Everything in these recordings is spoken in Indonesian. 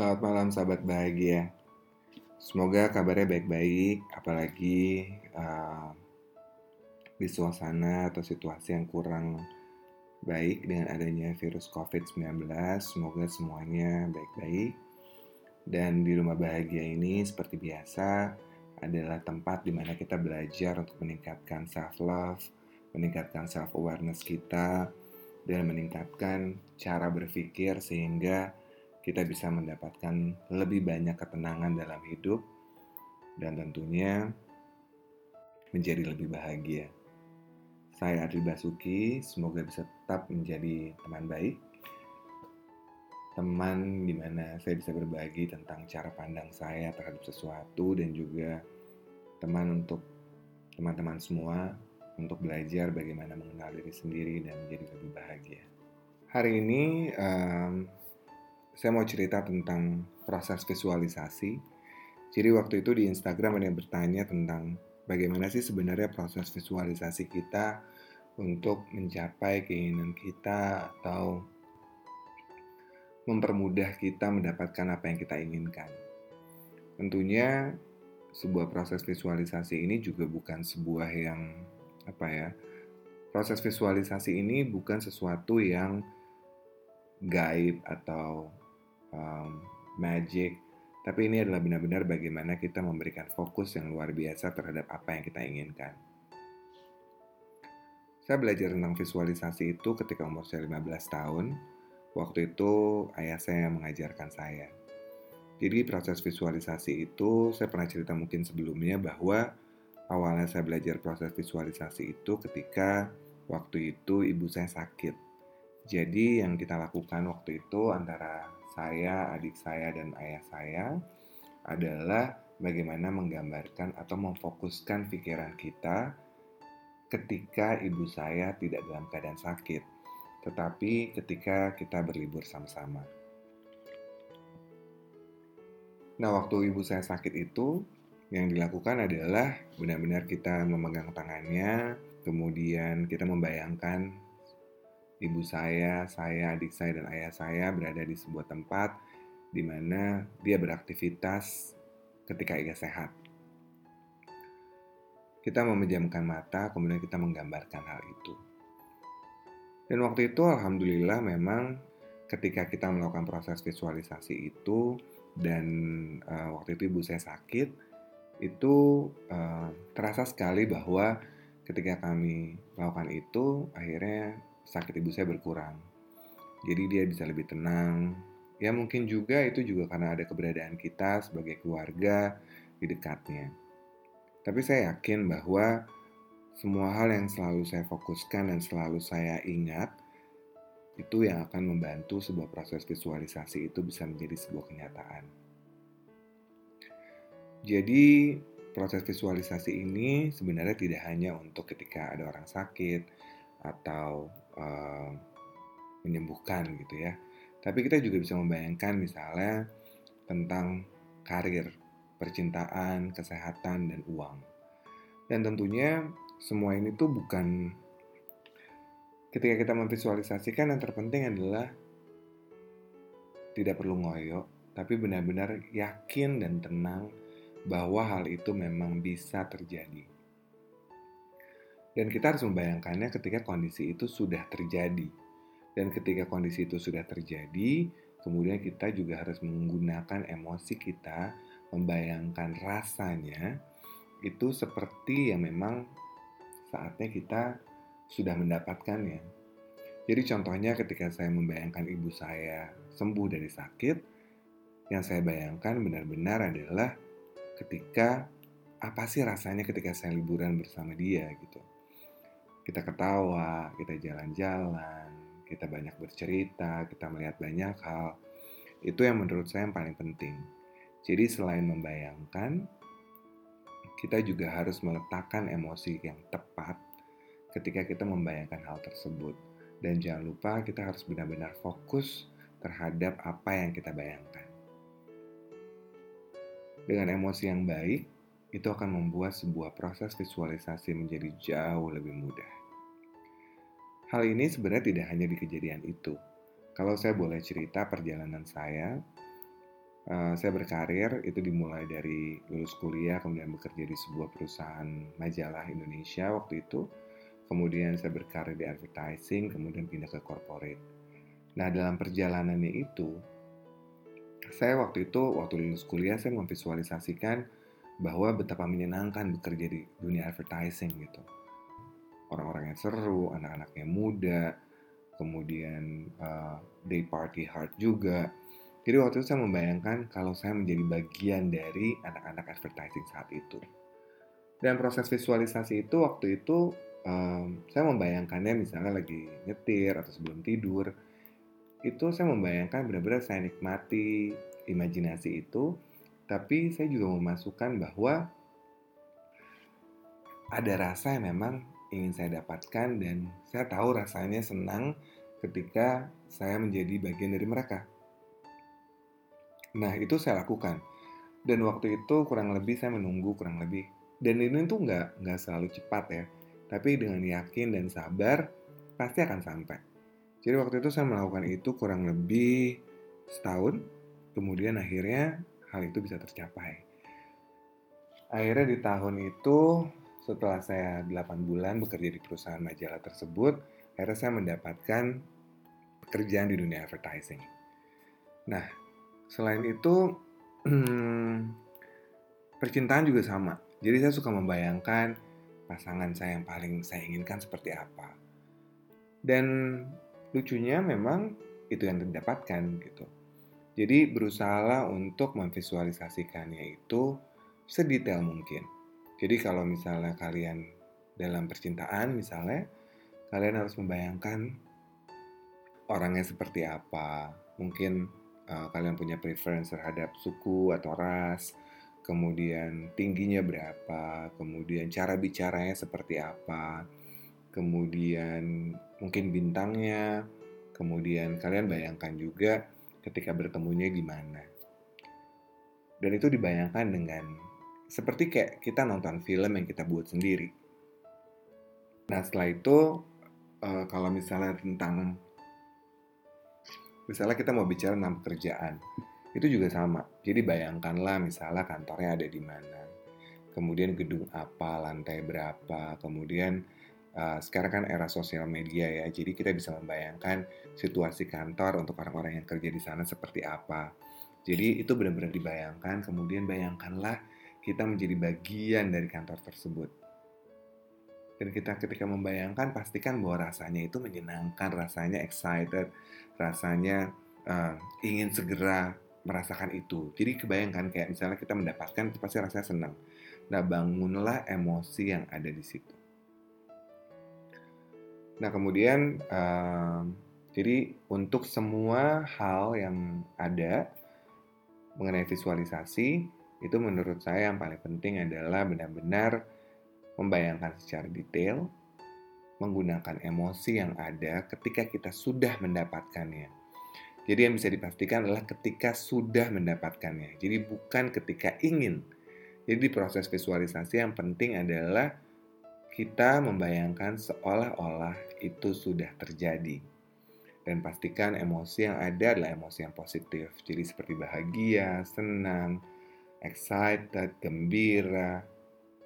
Selamat malam sahabat bahagia. Semoga kabarnya baik-baik, apalagi uh, di suasana atau situasi yang kurang baik dengan adanya virus COVID-19. Semoga semuanya baik-baik. Dan di rumah bahagia ini seperti biasa adalah tempat di mana kita belajar untuk meningkatkan self love, meningkatkan self awareness kita dan meningkatkan cara berpikir sehingga kita bisa mendapatkan lebih banyak ketenangan dalam hidup dan tentunya menjadi lebih bahagia. Saya Adri Basuki, semoga bisa tetap menjadi teman baik, teman di mana saya bisa berbagi tentang cara pandang saya terhadap sesuatu dan juga teman untuk teman-teman semua untuk belajar bagaimana mengenal diri sendiri dan menjadi lebih bahagia. Hari ini um, saya mau cerita tentang proses visualisasi. Jadi waktu itu di Instagram ada yang bertanya tentang bagaimana sih sebenarnya proses visualisasi kita untuk mencapai keinginan kita atau mempermudah kita mendapatkan apa yang kita inginkan. Tentunya sebuah proses visualisasi ini juga bukan sebuah yang apa ya. Proses visualisasi ini bukan sesuatu yang gaib atau um, magic, tapi ini adalah benar-benar bagaimana kita memberikan fokus yang luar biasa terhadap apa yang kita inginkan. Saya belajar tentang visualisasi itu ketika umur saya 15 tahun. Waktu itu ayah saya mengajarkan saya. Jadi proses visualisasi itu saya pernah cerita mungkin sebelumnya bahwa awalnya saya belajar proses visualisasi itu ketika waktu itu ibu saya sakit. Jadi yang kita lakukan waktu itu antara saya, adik saya, dan ayah saya adalah bagaimana menggambarkan atau memfokuskan pikiran kita ketika ibu saya tidak dalam keadaan sakit, tetapi ketika kita berlibur sama-sama. Nah, waktu ibu saya sakit itu, yang dilakukan adalah benar-benar kita memegang tangannya, kemudian kita membayangkan ibu saya, saya, adik saya, dan ayah saya berada di sebuah tempat di mana dia beraktivitas ketika ia sehat. Kita memejamkan mata, kemudian kita menggambarkan hal itu. Dan waktu itu alhamdulillah memang ketika kita melakukan proses visualisasi itu dan uh, waktu itu ibu saya sakit, itu uh, terasa sekali bahwa ketika kami melakukan itu akhirnya sakit ibu saya berkurang. Jadi dia bisa lebih tenang. Ya mungkin juga itu juga karena ada keberadaan kita sebagai keluarga di dekatnya. Tapi saya yakin bahwa semua hal yang selalu saya fokuskan dan selalu saya ingat itu yang akan membantu sebuah proses visualisasi itu bisa menjadi sebuah kenyataan. Jadi proses visualisasi ini sebenarnya tidak hanya untuk ketika ada orang sakit atau uh, menyembuhkan gitu ya. Tapi kita juga bisa membayangkan misalnya tentang karir, percintaan, kesehatan, dan uang. Dan tentunya semua ini tuh bukan ketika kita memvisualisasikan yang terpenting adalah tidak perlu ngoyo, tapi benar-benar yakin dan tenang bahwa hal itu memang bisa terjadi. Dan kita harus membayangkannya ketika kondisi itu sudah terjadi. Dan ketika kondisi itu sudah terjadi, kemudian kita juga harus menggunakan emosi kita, membayangkan rasanya, itu seperti yang memang saatnya kita sudah mendapatkannya. Jadi contohnya ketika saya membayangkan ibu saya sembuh dari sakit, yang saya bayangkan benar-benar adalah ketika apa sih rasanya ketika saya liburan bersama dia gitu kita ketawa, kita jalan-jalan, kita banyak bercerita, kita melihat banyak hal. Itu yang menurut saya yang paling penting. Jadi selain membayangkan, kita juga harus meletakkan emosi yang tepat ketika kita membayangkan hal tersebut. Dan jangan lupa kita harus benar-benar fokus terhadap apa yang kita bayangkan. Dengan emosi yang baik, itu akan membuat sebuah proses visualisasi menjadi jauh lebih mudah. Hal ini sebenarnya tidak hanya di kejadian itu. Kalau saya boleh cerita perjalanan saya, uh, saya berkarir itu dimulai dari lulus kuliah kemudian bekerja di sebuah perusahaan majalah Indonesia waktu itu kemudian saya berkarir di advertising kemudian pindah ke corporate nah dalam perjalanannya itu saya waktu itu waktu lulus kuliah saya memvisualisasikan bahwa betapa menyenangkan bekerja di dunia advertising gitu orang-orang yang seru anak-anaknya muda kemudian uh, day party hard juga. Jadi waktu itu saya membayangkan kalau saya menjadi bagian dari anak-anak advertising saat itu. Dan proses visualisasi itu waktu itu um, saya membayangkannya misalnya lagi nyetir atau sebelum tidur. Itu saya membayangkan benar-benar saya nikmati imajinasi itu. Tapi saya juga memasukkan bahwa ada rasa yang memang ingin saya dapatkan dan saya tahu rasanya senang ketika saya menjadi bagian dari mereka. Nah, itu saya lakukan. Dan waktu itu kurang lebih saya menunggu kurang lebih. Dan ini tuh nggak, nggak selalu cepat ya. Tapi dengan yakin dan sabar, pasti akan sampai. Jadi waktu itu saya melakukan itu kurang lebih setahun. Kemudian akhirnya hal itu bisa tercapai. Akhirnya di tahun itu setelah saya 8 bulan bekerja di perusahaan majalah tersebut, akhirnya saya mendapatkan pekerjaan di dunia advertising. Nah, selain itu, percintaan juga sama. Jadi saya suka membayangkan pasangan saya yang paling saya inginkan seperti apa. Dan lucunya memang itu yang didapatkan gitu. Jadi berusahalah untuk memvisualisasikannya itu sedetail mungkin jadi kalau misalnya kalian dalam percintaan misalnya, kalian harus membayangkan orangnya seperti apa. Mungkin uh, kalian punya preference terhadap suku atau ras, kemudian tingginya berapa, kemudian cara bicaranya seperti apa, kemudian mungkin bintangnya, kemudian kalian bayangkan juga ketika bertemunya di mana. Dan itu dibayangkan dengan seperti kayak kita nonton film yang kita buat sendiri. Nah setelah itu uh, kalau misalnya tentang misalnya kita mau bicara tentang pekerjaan itu juga sama. Jadi bayangkanlah misalnya kantornya ada di mana, kemudian gedung apa, lantai berapa, kemudian uh, sekarang kan era sosial media ya, jadi kita bisa membayangkan situasi kantor untuk orang-orang yang kerja di sana seperti apa. Jadi itu benar-benar dibayangkan, kemudian bayangkanlah kita menjadi bagian dari kantor tersebut. Dan kita ketika membayangkan pastikan bahwa rasanya itu menyenangkan, rasanya excited, rasanya uh, ingin segera merasakan itu. Jadi kebayangkan kayak misalnya kita mendapatkan itu pasti rasanya senang. Nah bangunlah emosi yang ada di situ. Nah kemudian uh, jadi untuk semua hal yang ada mengenai visualisasi itu menurut saya yang paling penting adalah benar-benar membayangkan secara detail, menggunakan emosi yang ada ketika kita sudah mendapatkannya. Jadi yang bisa dipastikan adalah ketika sudah mendapatkannya. Jadi bukan ketika ingin. Jadi di proses visualisasi yang penting adalah kita membayangkan seolah-olah itu sudah terjadi. Dan pastikan emosi yang ada adalah emosi yang positif. Jadi seperti bahagia, senang, excited, gembira,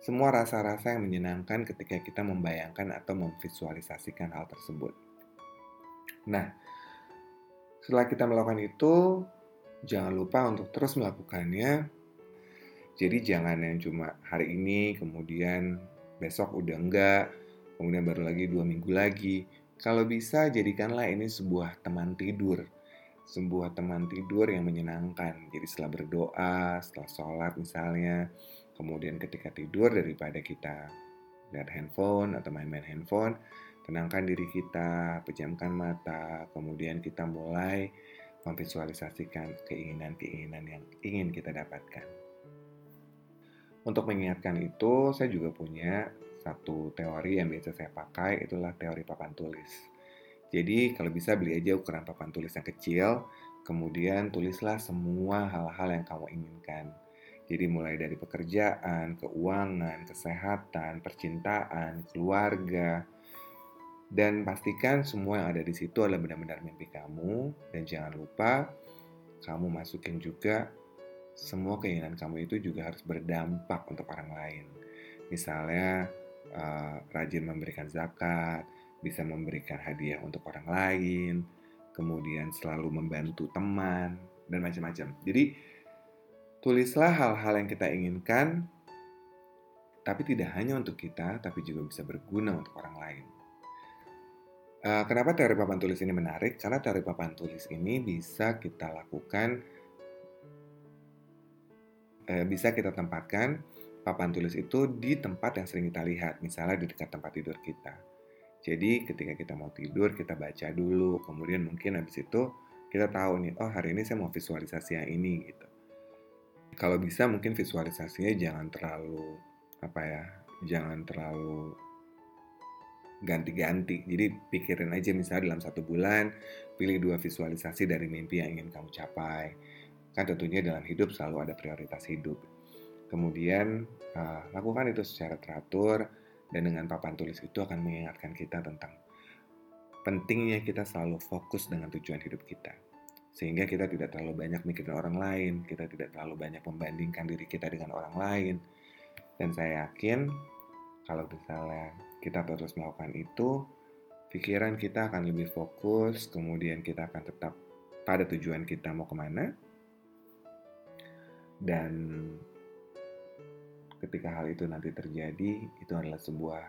semua rasa-rasa yang menyenangkan ketika kita membayangkan atau memvisualisasikan hal tersebut. Nah, setelah kita melakukan itu, jangan lupa untuk terus melakukannya. Jadi jangan yang cuma hari ini, kemudian besok udah enggak, kemudian baru lagi dua minggu lagi. Kalau bisa, jadikanlah ini sebuah teman tidur sebuah teman tidur yang menyenangkan. Jadi setelah berdoa, setelah sholat misalnya, kemudian ketika tidur daripada kita lihat handphone atau main-main handphone, tenangkan diri kita, pejamkan mata, kemudian kita mulai memvisualisasikan keinginan-keinginan yang ingin kita dapatkan. Untuk mengingatkan itu, saya juga punya satu teori yang biasa saya pakai, itulah teori papan tulis. Jadi kalau bisa beli aja ukuran papan tulis yang kecil, kemudian tulislah semua hal-hal yang kamu inginkan. Jadi mulai dari pekerjaan, keuangan, kesehatan, percintaan, keluarga, dan pastikan semua yang ada di situ adalah benar-benar mimpi kamu. Dan jangan lupa kamu masukin juga semua keinginan kamu itu juga harus berdampak untuk orang lain. Misalnya uh, rajin memberikan zakat, bisa memberikan hadiah untuk orang lain, kemudian selalu membantu teman dan macam-macam. Jadi tulislah hal-hal yang kita inginkan tapi tidak hanya untuk kita, tapi juga bisa berguna untuk orang lain. Uh, kenapa teori papan tulis ini menarik? Karena teori papan tulis ini bisa kita lakukan, uh, bisa kita tempatkan papan tulis itu di tempat yang sering kita lihat, misalnya di dekat tempat tidur kita. Jadi ketika kita mau tidur, kita baca dulu, kemudian mungkin habis itu kita tahu nih, oh hari ini saya mau visualisasi yang ini gitu. Kalau bisa mungkin visualisasinya jangan terlalu apa ya jangan terlalu ganti-ganti. Jadi pikirin aja misalnya dalam satu bulan pilih dua visualisasi dari mimpi yang ingin kamu capai. Kan tentunya dalam hidup selalu ada prioritas hidup. Kemudian uh, lakukan itu secara teratur dan dengan papan tulis itu akan mengingatkan kita tentang pentingnya kita selalu fokus dengan tujuan hidup kita. Sehingga kita tidak terlalu banyak mikirin orang lain, kita tidak terlalu banyak membandingkan diri kita dengan orang lain, dan saya yakin kalau misalnya kita terus melakukan itu, pikiran kita akan lebih fokus, kemudian kita akan tetap pada tujuan kita mau ke mana. Dan ketika hal itu nanti terjadi, itu adalah sebuah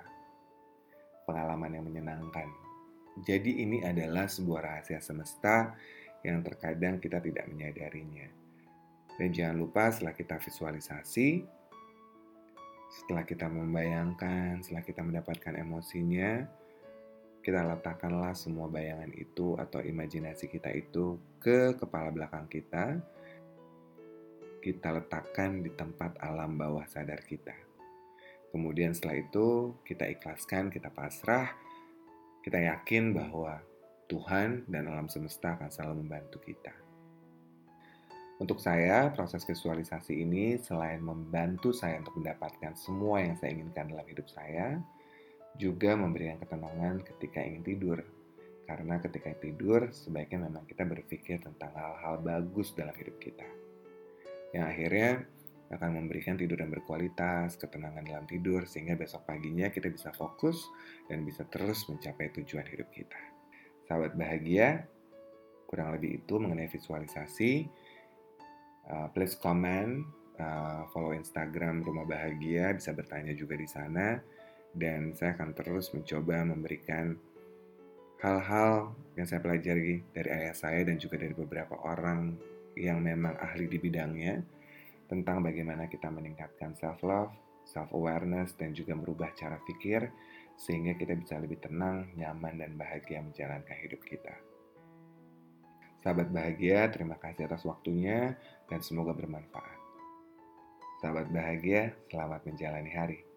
pengalaman yang menyenangkan. Jadi ini adalah sebuah rahasia semesta yang terkadang kita tidak menyadarinya. Dan jangan lupa setelah kita visualisasi, setelah kita membayangkan, setelah kita mendapatkan emosinya, kita letakkanlah semua bayangan itu atau imajinasi kita itu ke kepala belakang kita. Kita letakkan di tempat alam bawah sadar kita. Kemudian setelah itu kita ikhlaskan, kita pasrah, kita yakin bahwa Tuhan dan alam semesta akan selalu membantu kita. Untuk saya, proses visualisasi ini selain membantu saya untuk mendapatkan semua yang saya inginkan dalam hidup saya, juga memberikan ketenangan ketika ingin tidur. Karena ketika tidur, sebaiknya memang kita berpikir tentang hal-hal bagus dalam hidup kita. Yang akhirnya akan memberikan tidur yang berkualitas, ketenangan dalam tidur, sehingga besok paginya kita bisa fokus dan bisa terus mencapai tujuan hidup kita. Sahabat bahagia, kurang lebih itu mengenai visualisasi. Uh, please comment, uh, follow Instagram Rumah Bahagia, bisa bertanya juga di sana. Dan saya akan terus mencoba memberikan hal-hal yang saya pelajari dari ayah saya dan juga dari beberapa orang yang memang ahli di bidangnya tentang bagaimana kita meningkatkan self-love, self-awareness, dan juga merubah cara pikir sehingga kita bisa lebih tenang, nyaman, dan bahagia menjalankan hidup kita. Sahabat bahagia, terima kasih atas waktunya dan semoga bermanfaat. Sahabat bahagia, selamat menjalani hari.